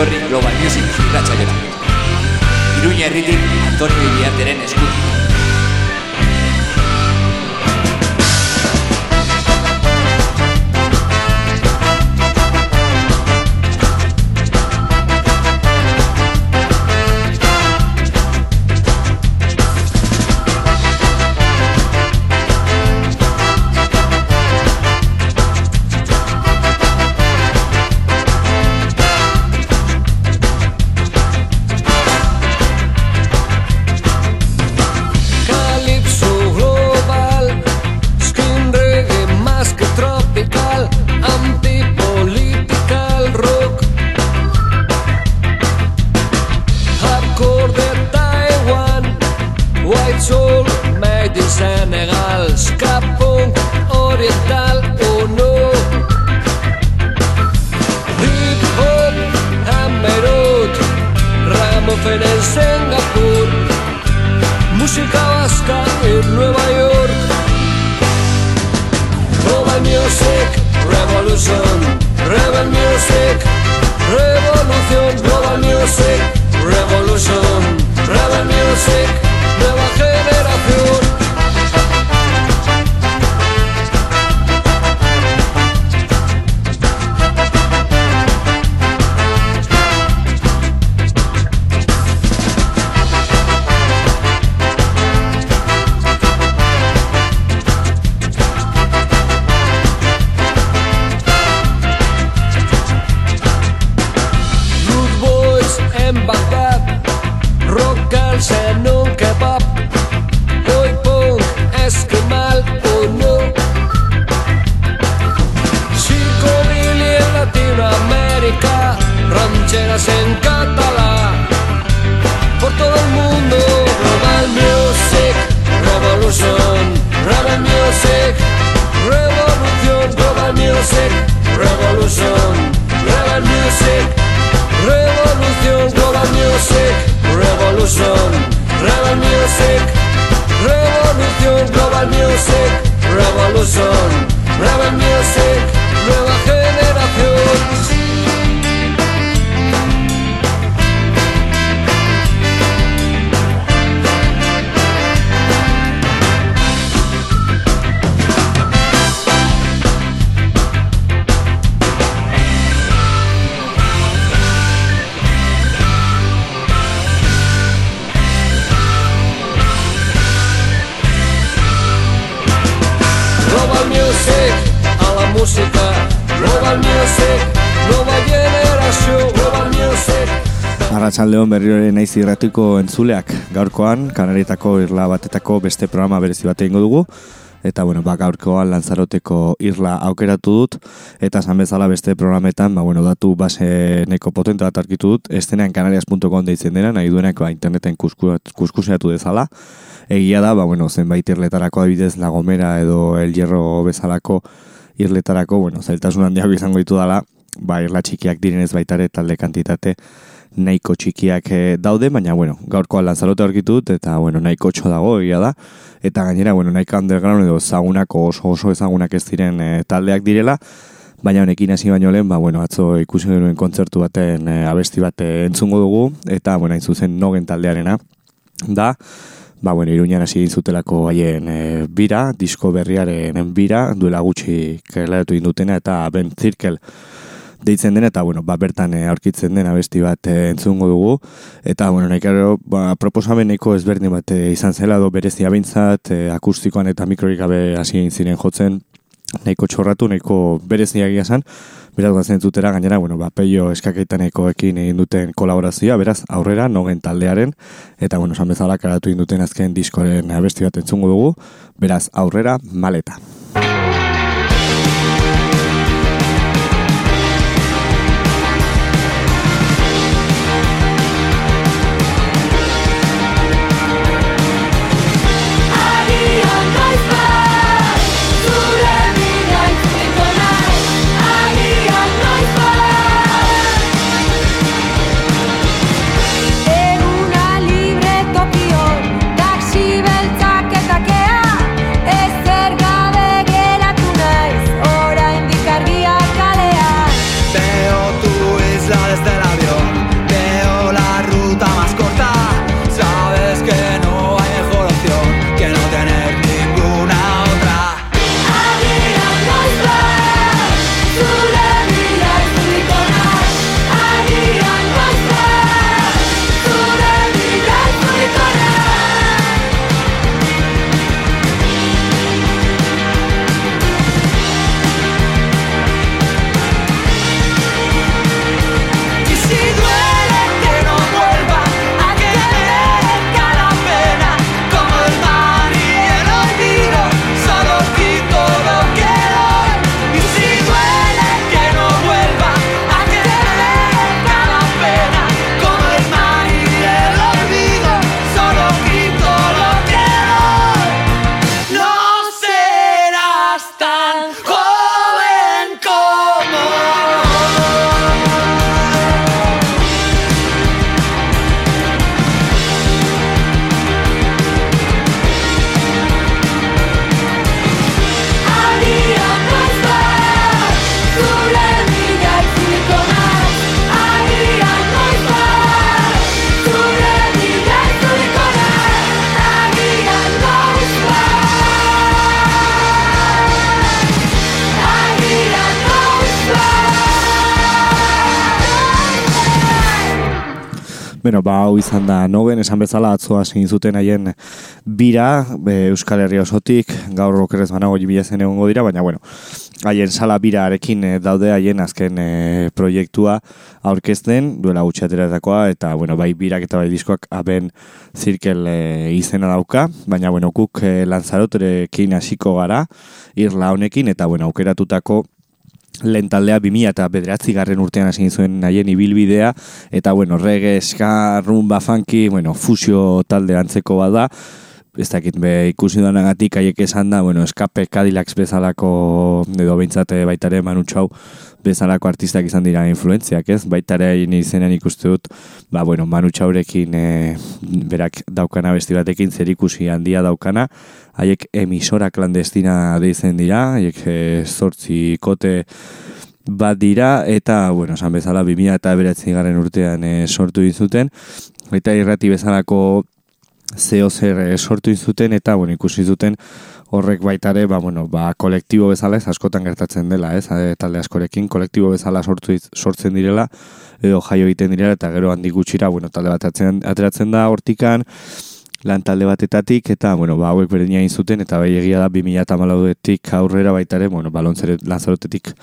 etorri Global Music irratxa jota. Iruña herritik Antonio Iriarteren eskutik. Arratxaldeon berriro ere naiz irratiko entzuleak. Gaurkoan, kanaritako irla batetako beste programa berezi bat egingo dugu, eta bueno, ba, gaurkoan lanzaroteko irla aukeratu dut, eta esan bezala beste programetan, ba, bueno, datu base neko potente bat arkitu dut, estenean kanarias.com deitzen dena, nahi duenak ba, interneten kuskuseatu dezala, egia da, ba, bueno, zenbait irletarako adibidez lagomera edo el hierro bezalako irletarako, bueno, zailtasun handiak izango ditu dela, ba, irla txikiak direnez baitare talde kantitate, nahiko txikiak eh, daude, baina bueno, gaurko lanzarote aurkitut eta bueno, nahiko txo dago egia da. Eta gainera, bueno, nahiko underground edo zagunako oso oso ezagunak ez diren eh, taldeak direla, baina honekin hasi baino lehen, ba, bueno, atzo ikusi genuen kontzertu baten e, abesti bat entzungo dugu, eta bueno, hain zuzen nogen taldearena da, ba, bueno, iruñan hasi zutelako haien bira, disko berriaren bira, duela gutxi kerlaratu indutena, eta Ben Zirkel, deitzen den eta bueno, ba, bertan e, aurkitzen den abesti bat e, entzungo dugu. Eta bueno, nahi ba, proposameneko ezberdin bat e, izan zela do berezia bintzat, akustikoan eta mikrorik gabe hasi ziren jotzen. Nahiko txorratu, nahiko berezia egia zan, beraz gazen zutera gainera, bueno, ba, peio eskakeitaneko ekin egin duten kolaborazioa, beraz aurrera, nogen taldearen, eta bueno, esan bezala karatu egin duten azken diskoren abesti bat entzungo dugu, beraz aurrera, maleta. Hau izan da. Nogen, esan bezala atzoa zein zuten haien bira, be, Euskal Herria osotik, gaur rokerrez banago jibila zen egongo dira, baina, bueno, haien sala birarekin e, daude haien azken e, proiektua aurkezten, duela gutxateratakoa, eta, bueno, bai birak eta bai diskoak aben zirkel e, izena dauka, baina, bueno, guk e, lanzaroterekin hasiko gara, irla honekin, eta, bueno, aukeratutako lehen taldea bimila eta bederatzi garren urtean hasi zuen nahien ibilbidea, eta bueno, reggae, ska, rumba, funky, bueno, fusio talde antzeko bada, ez dakit be ikusi duanagatik haiek esan da, bueno, eskape Cadillacs bezalako, edo behintzate baitare manutxau, bezalako artistak izan dira influentziak, ez? Baitare hain izenean ikuste dut, ba, bueno, manutxaurekin e, berak daukana besti batekin zer handia daukana, haiek emisora klandestina deitzen dira, haiek e, zortzi kote bat dira, eta, bueno, esan bezala, 2000 eta beratzi garen urtean e, sortu dizuten, eta irrati bezalako zeo zer e, sortu zuten eta bueno, ikusi zuten horrek baitare ba, bueno, ba, kolektibo bezala ez askotan gertatzen dela ez? Talde askorekin kolektibo bezala sortu sortzen direla edo jaio egiten direla eta gero handi gutxira bueno, talde bat ateratzen da hortikan lan talde batetatik eta bueno, ba, hauek berdina zuten eta bai egia da 2008etik aurrera baitare bueno, balontzere lanzarotetik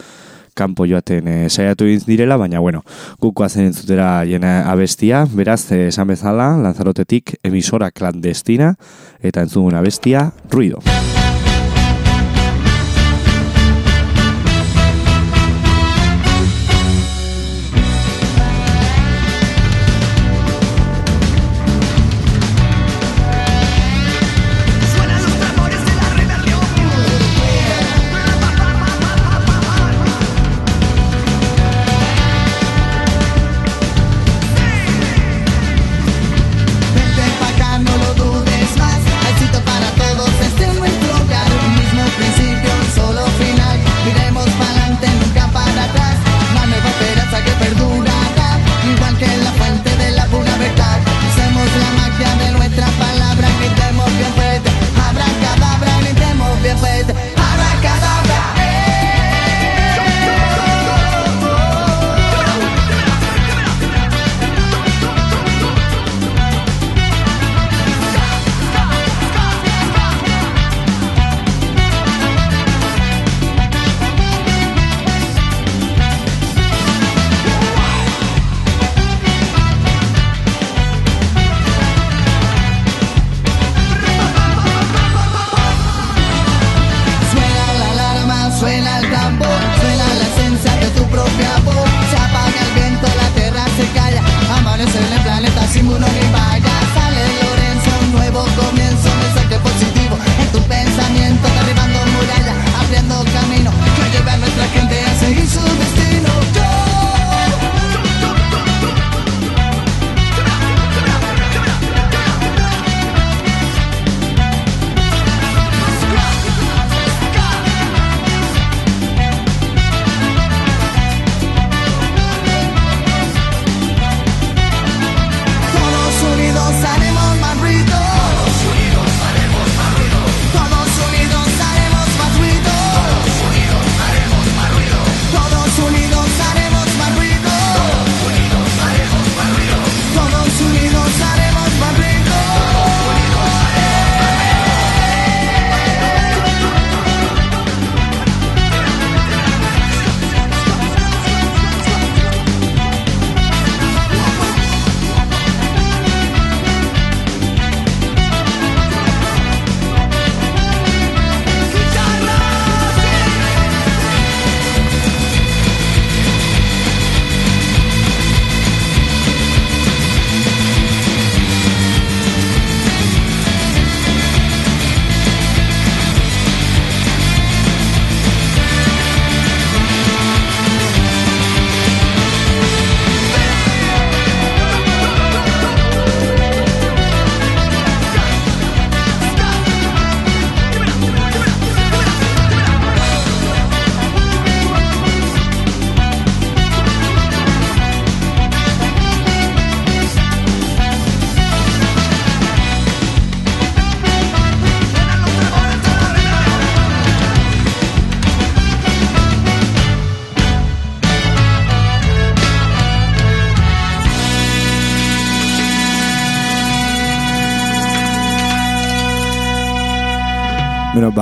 kanpo joaten e, saiatu egin direla, baina bueno, gukoa zen zutera jena abestia, beraz, eh, esan bezala, lanzarotetik emisora klandestina, eta entzugun abestia, ruido. Bueno,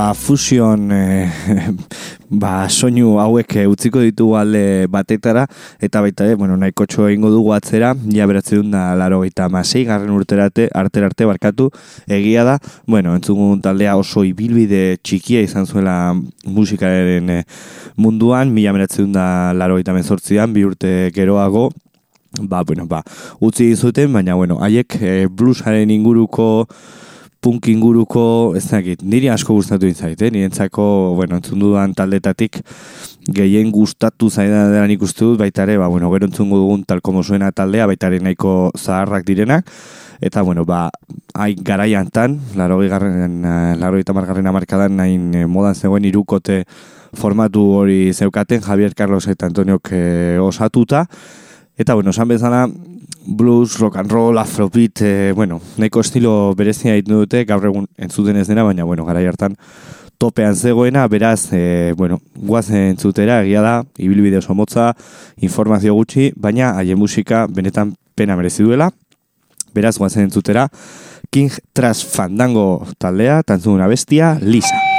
ba, fusion e, ba, soinu hauek e, utziko ditugu alde batetara, eta baita, e, bueno, nahiko txo egingo dugu atzera, ja beratzen da laro gaita masei, garren urterate, arte barkatu, egia da, bueno, entzugun taldea oso ibilbide txikia izan zuela musikaren e, munduan, mila beratzen da laro gaita mezortzian, bi urte geroago, ba, bueno, ba, utzi zuten, baina, bueno, haiek e, bluesaren inguruko, punk inguruko, ez dakit, niri asko gustatu inzait, eh? nirentzako, bueno, entzun dudan taldetatik gehien gustatu zaidan dela nik uste dut, baita ere, ba, bueno, gero entzungu dugun talkomo zuena taldea, baita nahiko zaharrak direnak, eta, bueno, ba, hai garaian tan, laro garren, eh, laro margarren amarkadan, nahin eh, modan zegoen irukote formatu hori zeukaten, Javier Carlos eta Antoniok eh, osatuta, eta, bueno, esan bezala, blues, rock and roll, afrobeat, e, bueno, neko estilo berezia ditu dute, gaur egun entzuten ez dena, baina, bueno, gara hartan topean zegoena, beraz, e, bueno, guazen entzutera, egia da, ibilbide oso motza, informazio gutxi, baina haien musika benetan pena merezi duela, beraz, guazen entzutera, King Trash Fandango taldea, tantzuna bestia, Lisa.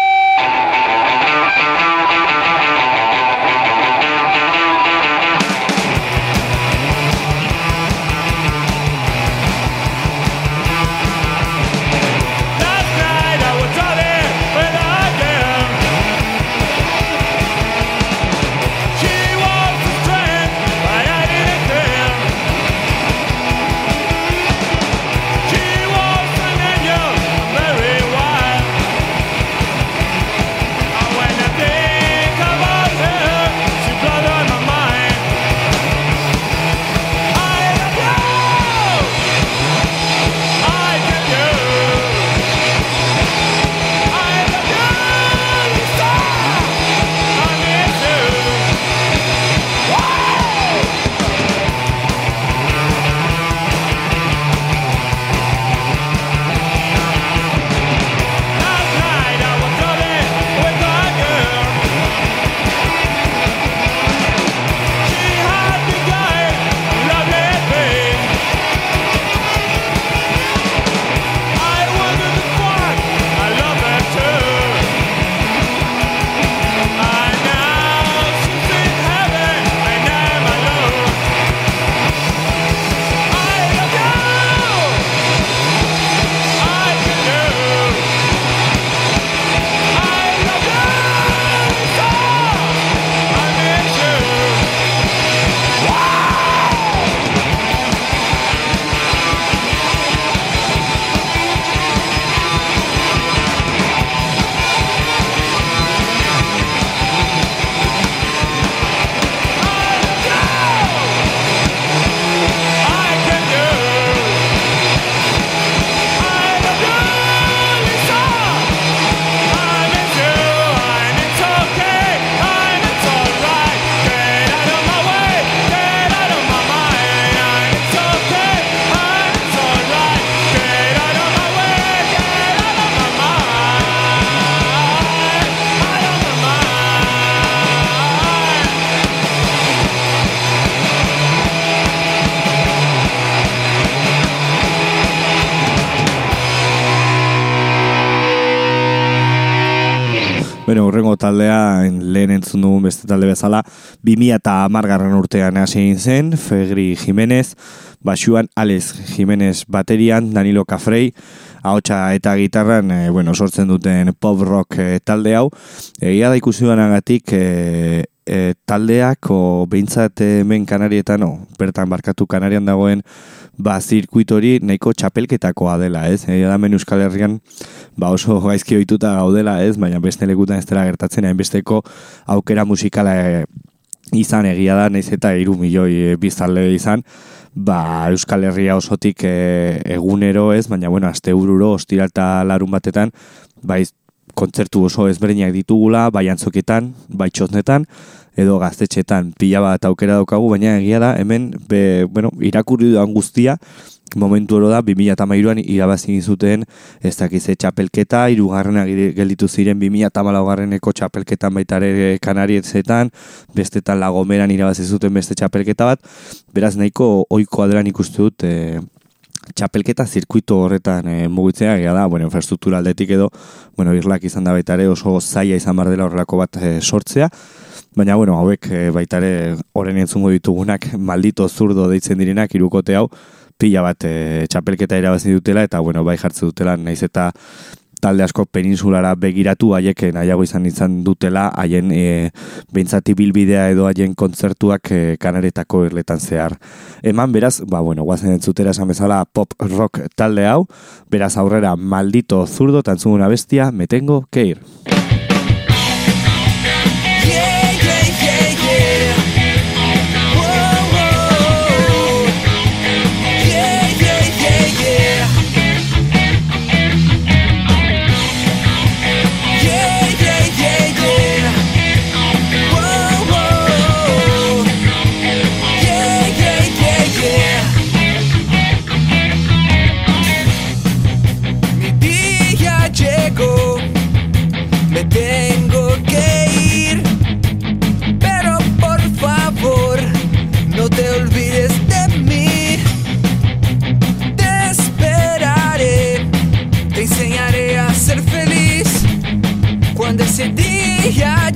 Taldea, lehen entzun dugun beste talde bezala, 2000 eta amargarren urtean hasi zen, Fegri Jimenez, basuan Alex Jimenez baterian, Danilo Cafrei, ahotsa eta gitarran, e, bueno, sortzen duten pop rock e, talde hau. Egia da ikusi e, e, taldeak, o behintzat hemen kanarietan, o, bertan barkatu kanarian dagoen, ba, zirkuitori nahiko txapelketakoa dela, ez? Egia da Euskal Herrian, ba oso gaizki ohituta gaudela, ez? Baina beste lekutan ez dela gertatzen, hain besteko aukera musikala e, izan egia da, naiz eta iru milioi e, biztalde izan, ba Euskal Herria osotik e, egunero ez, baina bueno, aste ururo, ostira eta larun batetan, bai kontzertu oso ezberdinak ditugula, bai antzoketan, bai txosnetan, edo gaztetxetan. Pila bat aukera daukagu, baina egia da, hemen, be, bueno, irakurri duan guztia, momentu oro da, 2008an irabazi zuten ez dakize txapelketa, irugarrena gelditu ziren 2008garreneko txapelketan baita ere kanarietetan, bestetan lagomeran irabazi zuten beste txapelketa bat, beraz nahiko oikoa dela nik uste dut, e, txapelketa zirkuito horretan e, mugitzea, gara da, bueno, infrastruktura aldetik edo, bueno, irlak izan da baita ere oso zaila izan bar dela horrelako bat e, sortzea, baina, bueno, hauek e, baita ere horren entzungo ditugunak maldito zurdo deitzen direnak irukote hau, pila bat e, txapelketa irabazi dutela, eta, bueno, bai jartze dutela, naiz eta talde asko peninsulara begiratu haiek nahiago izan izan dutela haien e, behintzati bilbidea edo haien kontzertuak e, kanaretako irletan zehar. Eman beraz, ba bueno, guazen entzutera esan bezala pop rock talde hau, beraz aurrera maldito zurdo tantzuguna bestia, metengo keir.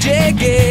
jiggy.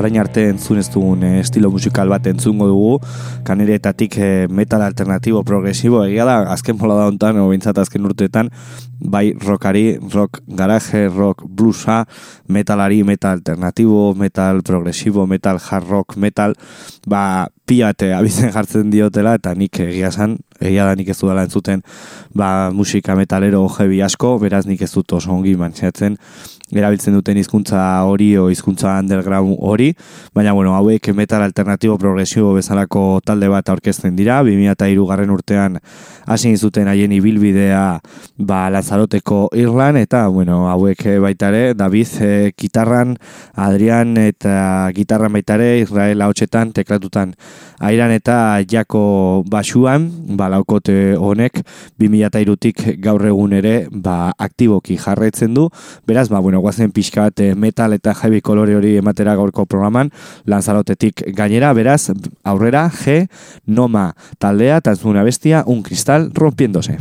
Orain arte entzun ez dugun eh, estilo musikal bat entzungo dugu, kaneretatik eh, metal alternatibo progresibo, egia da, azken mola da honetan, o bintzat azken urteetan, bai rockari, rock garaje, rock bluesa, metalari, metal alternatibo, metal progresibo, metal hard rock, metal, ba, piate abizen jartzen diotela, eta nik egia san, egia da nik ez dudala entzuten, ba, musika metalero jebi asko, beraz nik ez dut oso ongi mantxeatzen, erabiltzen duten hizkuntza hori o hizkuntza underground hori, baina bueno, hauek metal alternatibo progresibo bezalako talde bat aurkezten dira, 2003 garren urtean hasi zuten haien ibilbidea ba Lazaroteko Irlan eta bueno, hauek baitare David e, gitarran, Adrian eta gitarran baitare Israel hotxetan teklatutan airan eta jako basuan, ba laukote honek 2003tik gaur egun ere ba aktiboki jarraitzen du. Beraz, ba bueno, guazen pixka bat eh, metal eta heavy kolore hori ematera gaurko programan, lanzarotetik gainera, beraz, aurrera, G, Noma taldea, ez bestia, un cristal rompiéndose.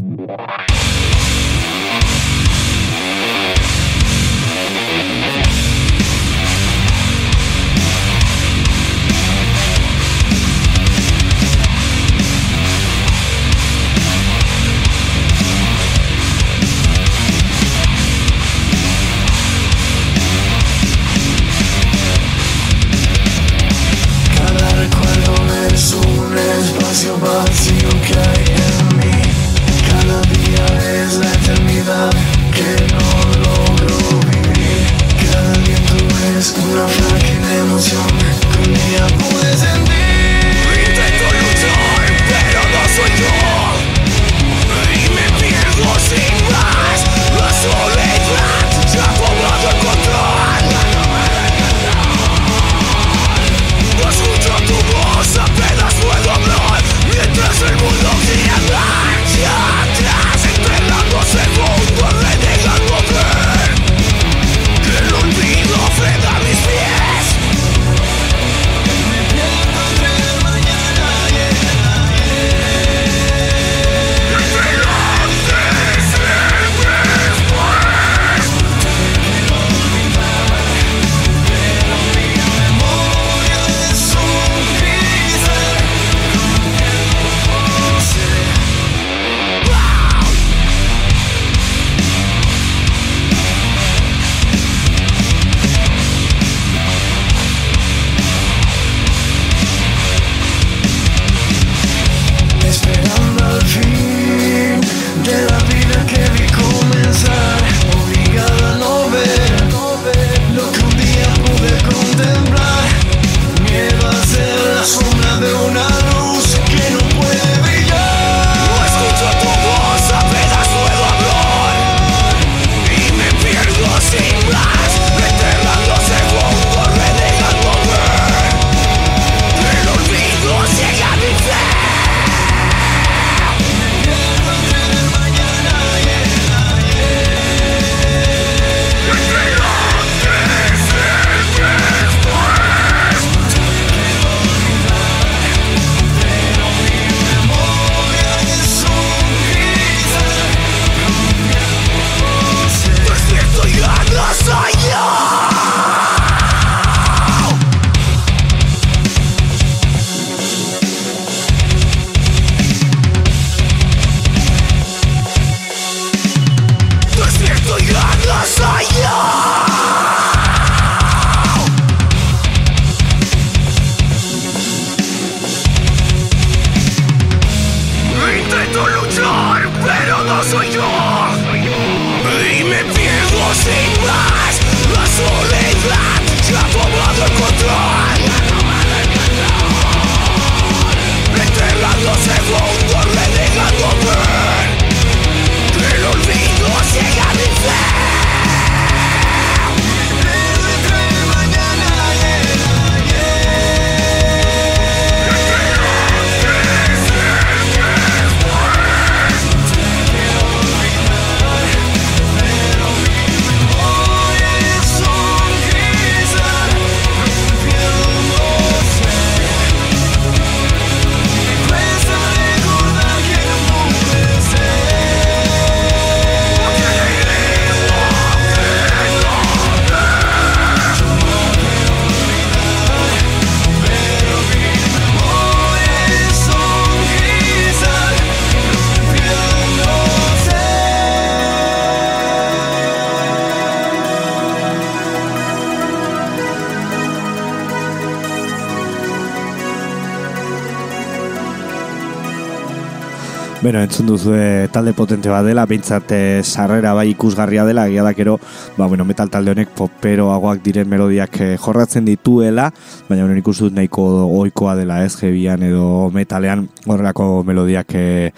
Bueno, entzun duzu talde potente bat dela, behintzat eh, sarrera bai ikusgarria dela, egia dakero, ba, bueno, metal talde honek poperoagoak diren melodiak eh, jorratzen dituela, baina bueno, ikustu dut nahiko oikoa dela ez, jebian edo metalean horrelako melodiak eh,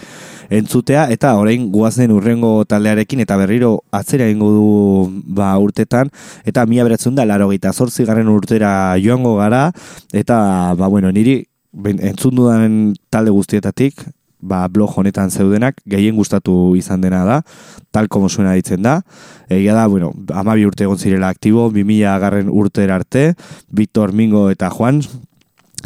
entzutea, eta orain guazen urrengo taldearekin, eta berriro atzera ingo du ba, urtetan, eta mila beratzen da, laro gita zortzi garren urtera joango gara, eta, ba, bueno, niri entzun dudan talde guztietatik, ba, blog honetan zeudenak, gehien gustatu izan dena da, tal como suena ditzen da. Egia da, bueno, amabi urte egon zirela aktibo, 2000 agarren urte arte, Victor Mingo eta Juan,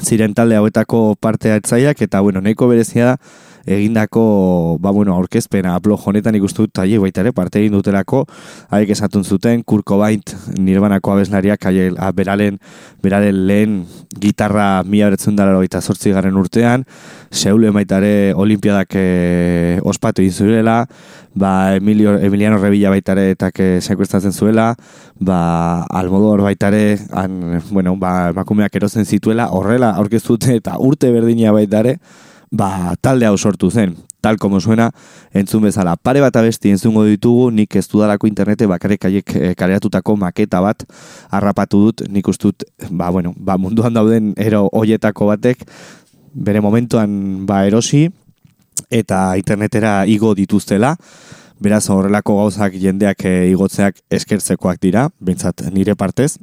ziren talde hauetako partea etzaiak, eta bueno, nahiko berezia da, egindako ba bueno, aurkezpena blog honetan ikustu dut haiek baita ere parte egin dutelako haiek esatun zuten Kurko Baint Nirvanako abeslariak haiek beralen beralen lehen gitarra 1988 garren urtean Seule baita ere olimpiadak e, ospatu egin zuela ba Emilio Emiliano Revilla baita ere eta sekuestatzen zuela ba Almodor baita ere han bueno ba emakumeak erozen zituela horrela aurkeztu eta urte berdina baita ere ba, talde hau sortu zen. Tal como suena, entzun bezala. Pare bat abesti entzungo ditugu, nik ez dudalako internete bakarek aiek e, kareatutako maketa bat harrapatu dut, nik ustut, ba, bueno, ba, munduan dauden ero hoietako batek, bere momentuan ba, erosi, eta internetera igo dituztela, beraz horrelako gauzak jendeak e, igotzeak eskertzekoak dira, bentsat nire partez,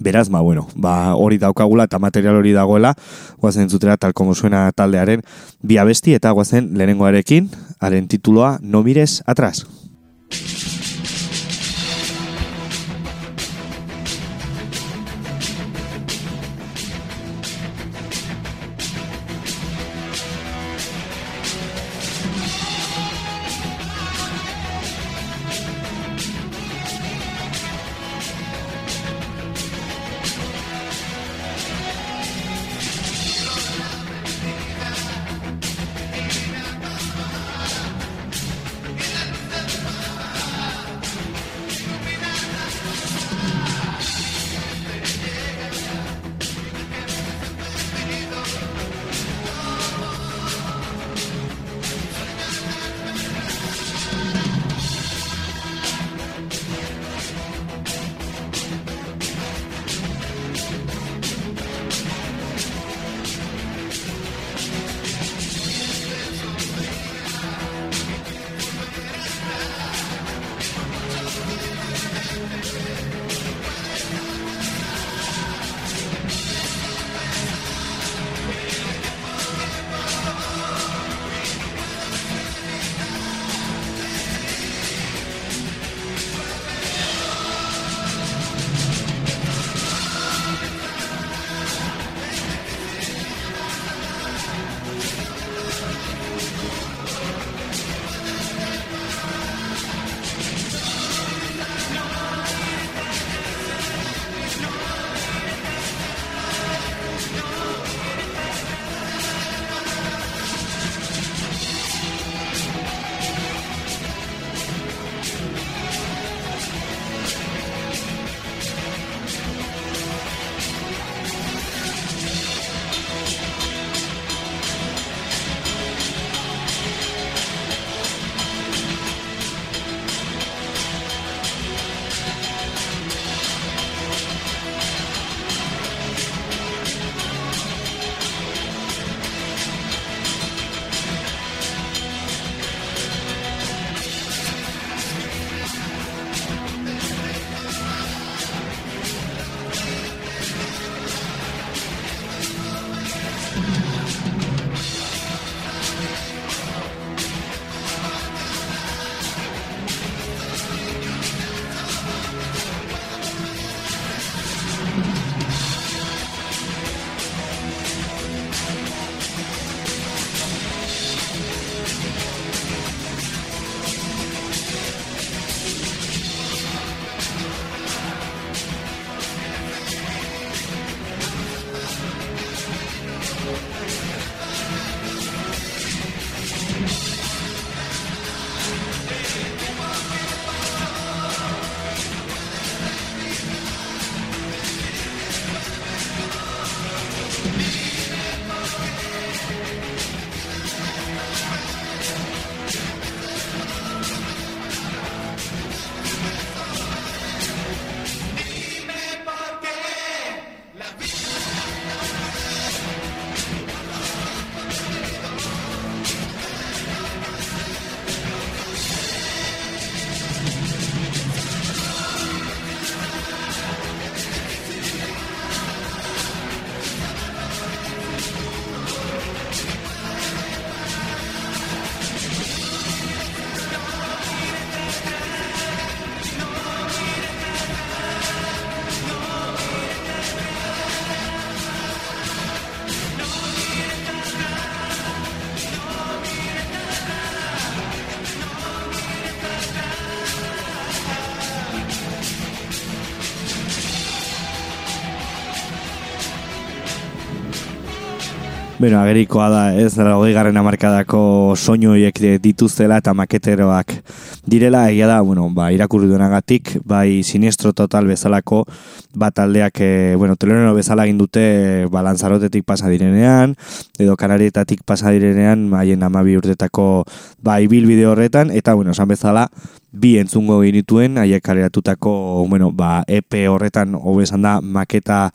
Beraz, ba, bueno, ba, hori daukagula eta material hori dagoela, guazen zutera tal como suena taldearen bi abesti eta guazen lehenengoarekin, haren tituloa No mires atrás. Bueno, agerikoa da, ez, hogei garren amarkadako soinoiek dituztela eta maketeroak direla, egia da, bueno, ba, irakurri duenagatik, bai sinistro total bezalako, bat aldeak, e, bueno, telenero bezala egin dute, ba, lanzarotetik pasa direnean, edo kanarietatik pasa direnean, haien amabi urtetako, ba, ibil bideo horretan, eta, bueno, esan bezala, bi entzungo ginituen, haiek kareratutako, bueno, ba, EP horretan, hobesan da, maketa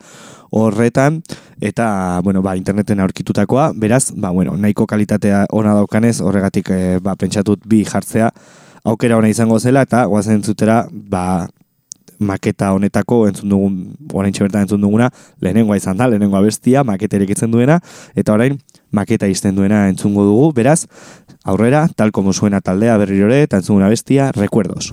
horretan, eta, bueno, ba, interneten aurkitutakoa, beraz, ba, bueno, nahiko kalitatea ona daukanez, horregatik, e, ba, pentsatut bi jartzea, aukera ona izango zela, eta guazen zutera, ba, maketa honetako entzun dugun, orain bertan entzun duguna, lehenengoa izan da, lehenengoa bestia, maketerik itzen duena, eta orain, maketa izten duena entzungo dugu, beraz, aurrera, tal como suena taldea berrirore, eta entzun bestia, recuerdos.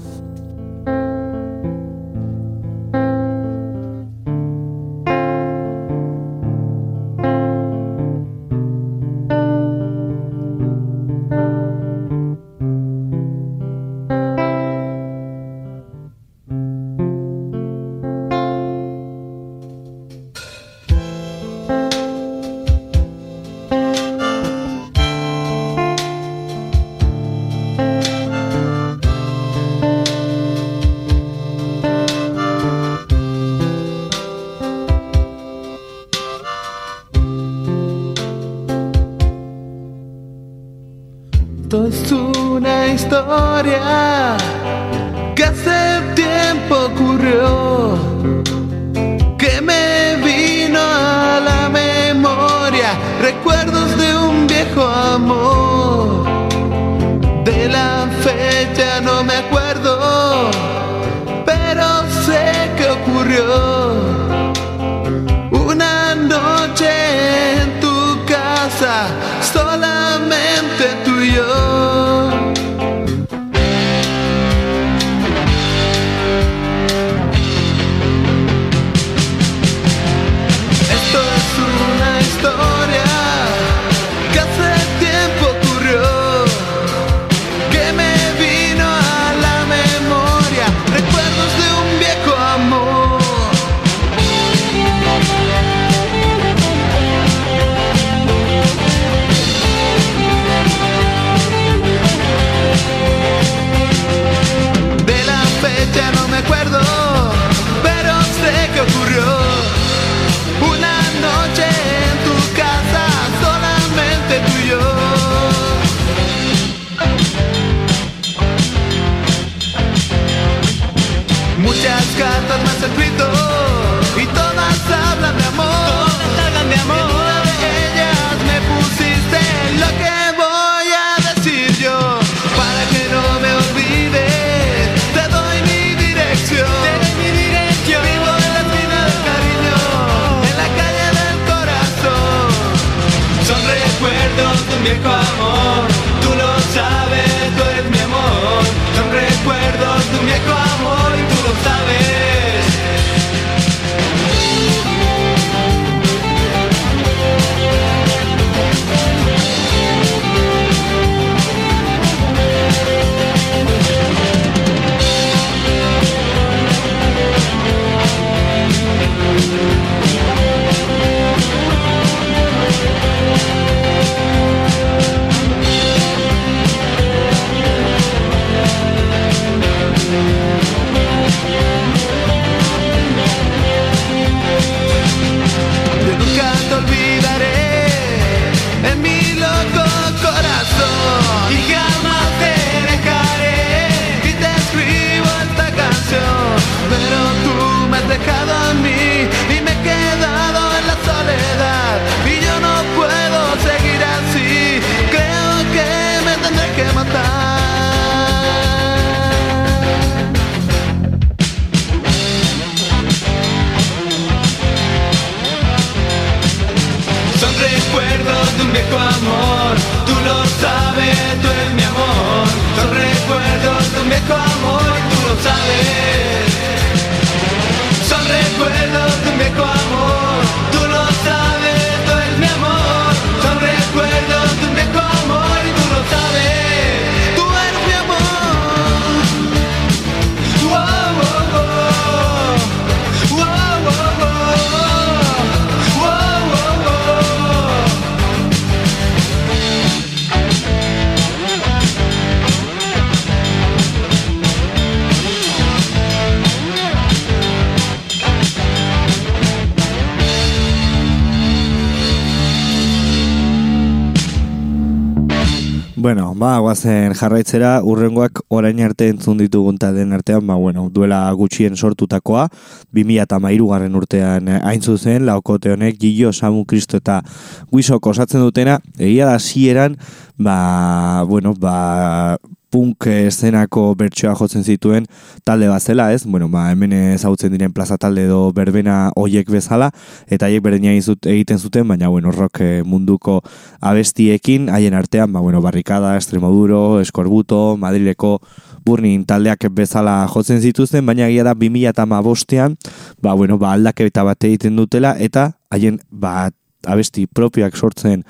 Guazen jarraitzera, urrengoak orain arte entzun ditugun den artean, ba, bueno, duela gutxien sortutakoa, 2000 eta garren urtean eh, hain zuzen, laukote honek, Gillo, Samu, Kristo eta Guisok osatzen dutena, egia da zieran, ba, bueno, ba, punk eszenako bertsoa jotzen zituen talde bat zela, ez? Bueno, ba, hemen ezagutzen diren plaza talde edo berbena hoiek bezala, eta haiek berdina egiten zuten, baina, bueno, rock eh, munduko abestiekin, haien artean, ba, bueno, barrikada, estremoduro, eskorbuto, madrileko burnin taldeak bezala jotzen zituzten, baina egia da 2000 eta bostean, ba, bueno, ba, aldaketa bat egiten dutela, eta haien, ba, abesti propioak sortzen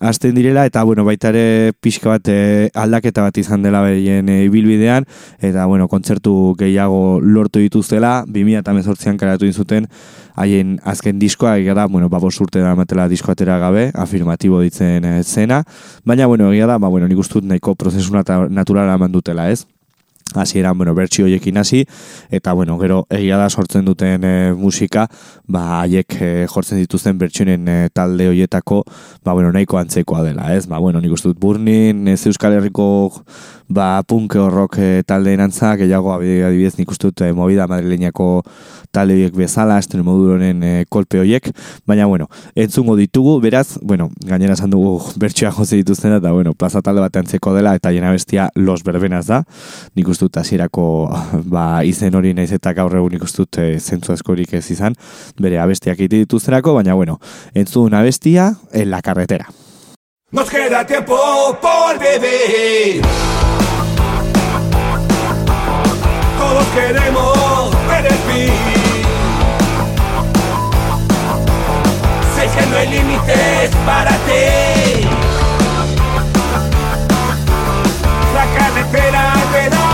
hasten direla eta bueno baita ere pixka bat e, aldaketa bat izan dela behien e, ibilbidean eta bueno kontzertu gehiago lortu dituztela. 2018an karatu zuten haien azken diskoa egia da bueno ba urte da matela diskoatera gabe afirmatibo ditzen e, zena. Baina bueno egia da ba bueno nik nahiko prozesu naturala eman dutela ez hasi eran, bueno, bertsi hoiekin hasi, eta, bueno, gero, egia da sortzen duten e, musika, ba, haiek e, jortzen dituzten bertsionen e, talde hoietako, ba, bueno, nahiko antzekoa dela, ez? Ba, bueno, nik uste dut burnin, ez Euskal Herriko, ba, punk horrok e, talde enantza, gehiago, adibidez, nik uste dut, e, movida madrileñako talde horiek bezala, estren moduronen e, kolpe horiek, baina, bueno, entzungo ditugu, beraz, bueno, gainera esan dugu bertsioa jose dituzten, eta, bueno, plaza talde bat antzeko dela, eta jena bestia los berbenaz da, nik uste dut hasierako ba, izen hori naiz eta gaur egun ikustut e, zentzu askorik ez izan, bere abestiak ite dituztenako, baina bueno, entzun abestia en la carretera. Nos queda tiempo por vivir. Todos queremos ver el fin. Sé que no hay límites para ti. La carretera te da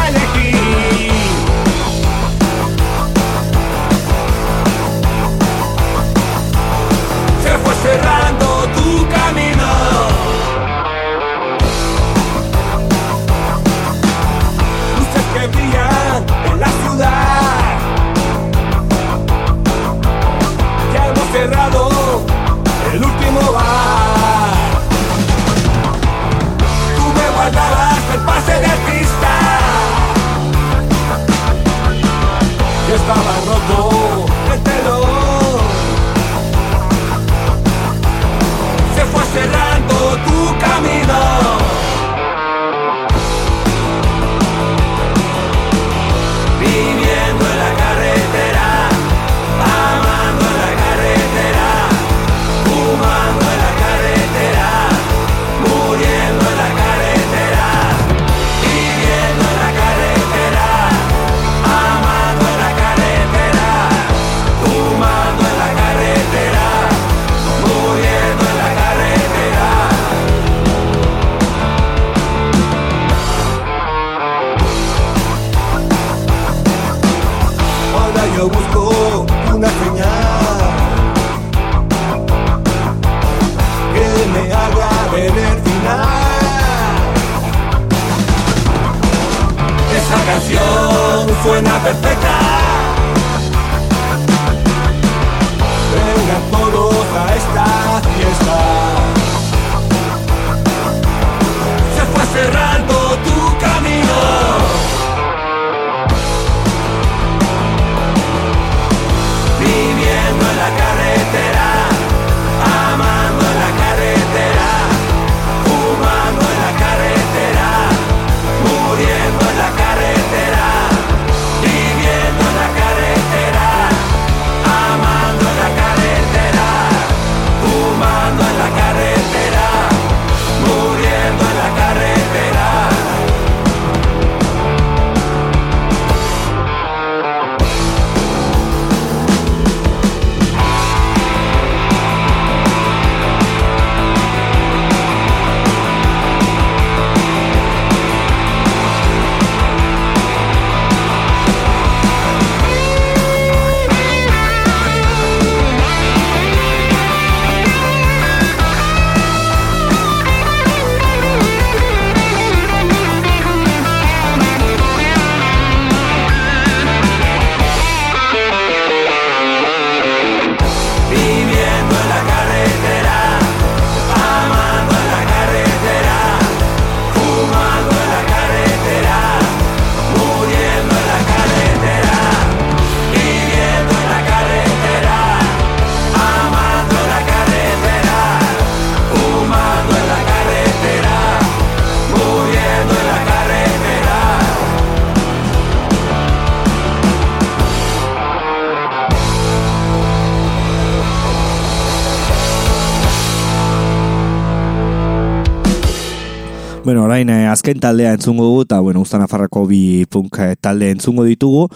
orain eh, azken taldea entzungo dugu, eta bueno, Uztan Afarrako bi punk eh, talde entzungo ditugu.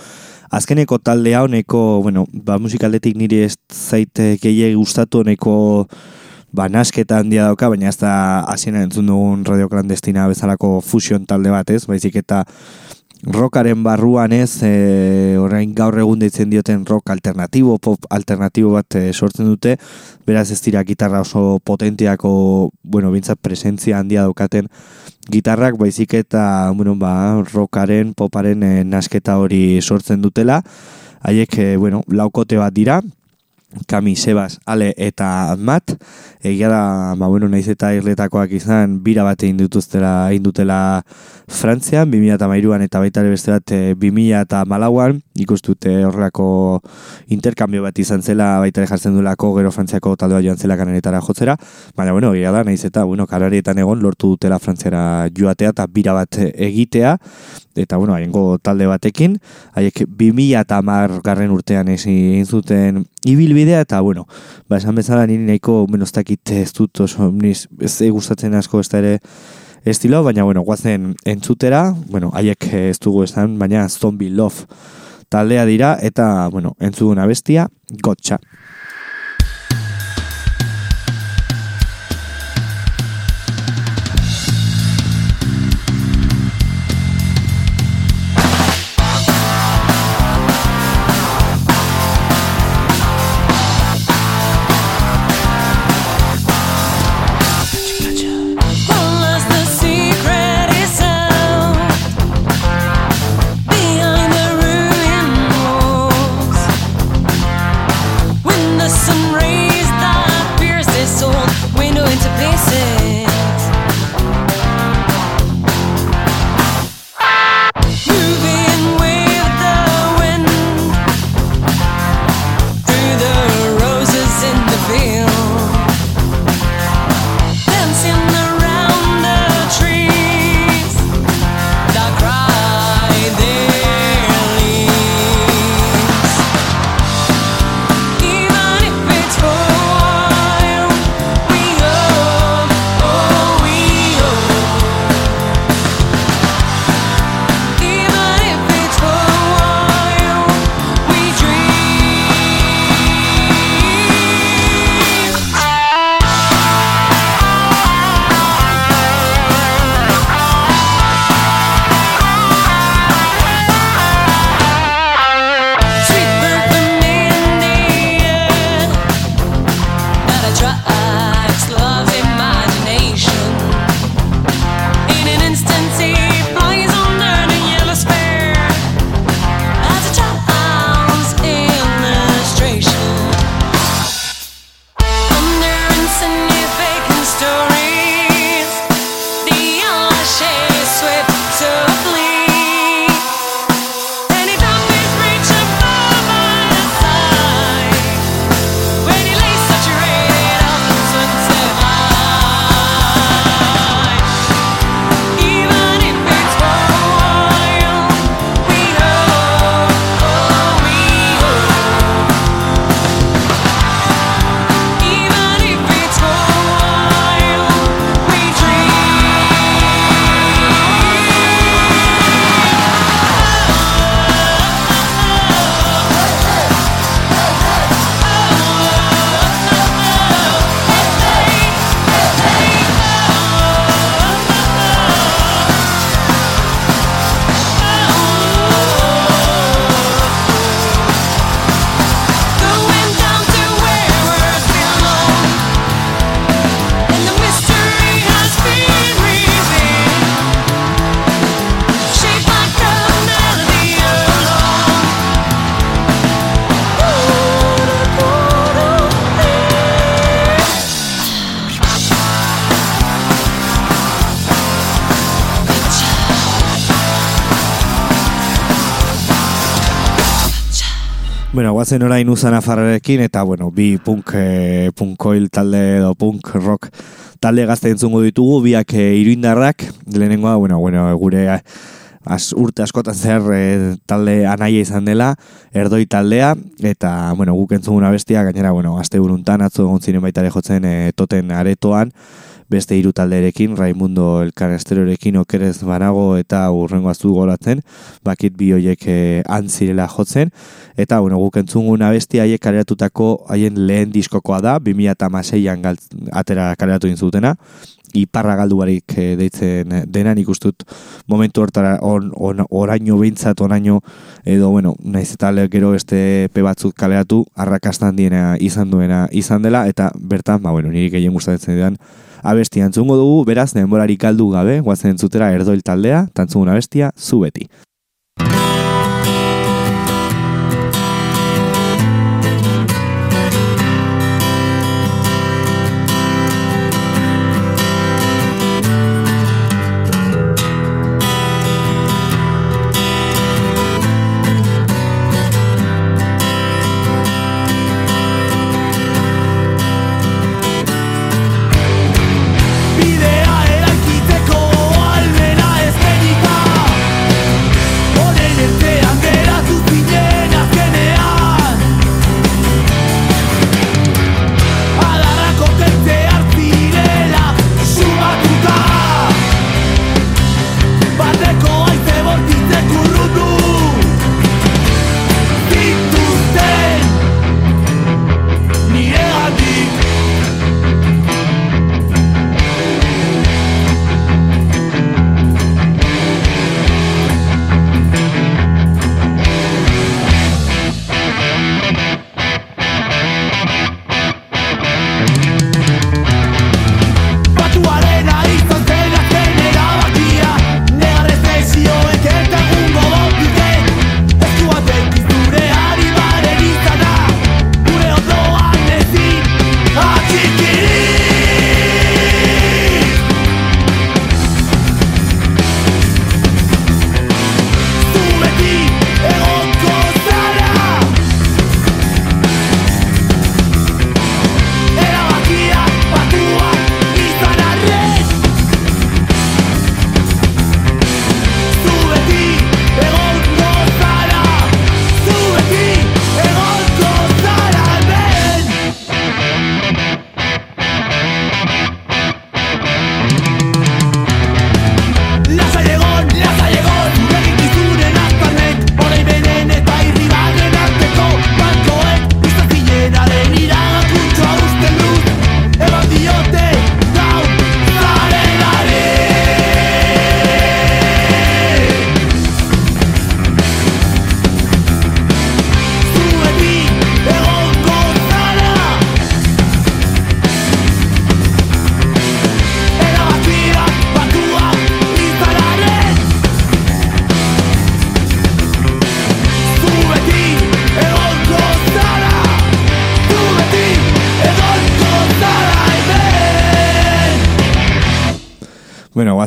Azkeneko taldea honeko, bueno, ba, musikaldetik niri ez zaite gehiagi gustatu honeko ba, nasketa handia dauka, baina ez da hasiena entzun dugun radio clandestina bezalako fusion talde bat, ez? Baizik eta rockaren barruan ez, e, orain gaur egun deitzen dioten rock alternatibo, pop alternatibo bat e, sortzen dute, beraz ez dira gitarra oso potentiako, bueno, bintzat presentzia handia daukaten gitarrak, baizik eta, bueno, ba, rockaren, poparen e, nasketa hori sortzen dutela, haiek, e, bueno, laukote bat dira, Kami, Sebas, Ale eta Mat. Egia da, ba, bueno, naiz eta irletakoak izan, bira bat egin dutuztela, egin dutela Frantzian, 2008an eta baita ere beste bat 2000 Malauan, ikustute horrelako interkambio bat izan zela, baita jartzen duelako gero Frantziako taldea joan zela kanaretara jotzera, baina, bueno, egia da, naiz eta, bueno, kanarietan egon lortu dutela Frantziara joatea eta bira bat egitea, eta, bueno, haingo talde batekin, haiek 2000 eta garren urtean egin zuten ibilbidea, eta, bueno, ba, esan bezala niri nahiko, bueno, ez dakit ez dut oso, ez gustatzen asko ez da ere, estilo, baina, bueno, guazen entzutera, bueno, haiek ez dugu esan, baina Zombie Love taldea dira, eta, bueno, entzuguna bestia, gotcha. Guazen orain uzan afarrekin, eta, bueno, bi punk, e, punkoil talde edo punk rock talde gazte entzungo ditugu, biak e, iruindarrak, lehenengoa, bueno, bueno, gure az, urte askotan zer e, talde anaia izan dela, erdoi taldea, eta, bueno, guk entzuguna bestia, gainera, bueno, azte buruntan, atzo egon ziren baita jotzen e, toten aretoan, beste hiru talderekin, Raimundo Elkanesterorekin okerez banago eta urrengo azu golatzen, bakit bi hoiek eh, antzirela jotzen, eta bueno, guk entzungun abesti haiek kareatutako haien lehen diskokoa da, 2006an atera kareatu inzutena, iparra galdu barik e, deitzen denan ikustut momentu hortara on, on, oraino behintzat oraino edo bueno, naiz eta gero beste pe batzuk kaleatu arrakastan diena izan duena izan dela eta bertan, ba bueno, niri gehien gustatzen didan abestia entzungo dugu, beraz, denborarik galdu gabe, guazen entzutera erdoil taldea, tantzungun abestia, zu beti.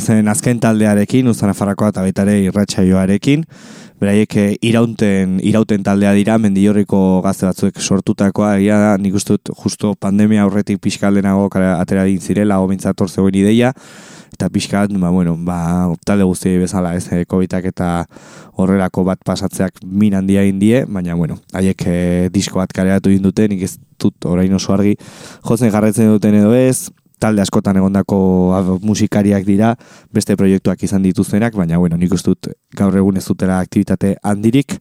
Guazen azken taldearekin, Uzana Farrakoa eta baita ere irratsaioarekin. Beraiek eh, irauten, irauten taldea dira, mendillorriko gazte batzuek sortutakoa, egia da, nik uste dut justo pandemia aurretik pixkaldenago atera din zirela, hau bintzator zegoen ideia, eta pixkat, ba, bueno, ba, talde guzti bezala, ez, eh, covid eta horrelako bat pasatzeak min handia indie, baina, bueno, haiek eh, disko bat kareatu induten, nik ez dut orain oso argi, jotzen jarretzen duten edo ez, talde askotan egondako musikariak dira, beste proiektuak izan dituztenak, baina bueno, nik dut gaur egun ez dutela aktivitate handirik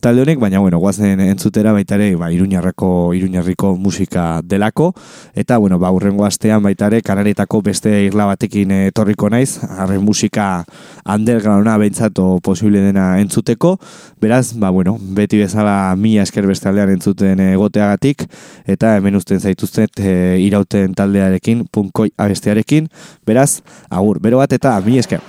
talde honek, baina bueno, guazen entzutera baitare, ba, iruñarrako, iruñarriko musika delako, eta bueno, ba, urrengo astean baitare, kanaretako beste irla batekin etorriko naiz, harren musika undergrounda beintzato posible dena entzuteko, beraz, ba, bueno, beti bezala mila esker beste aldean entzuten egoteagatik, eta hemen usten zaituztet e, irauten taldearekin, punkoi abestearekin, beraz, agur, bero bat eta mi esker.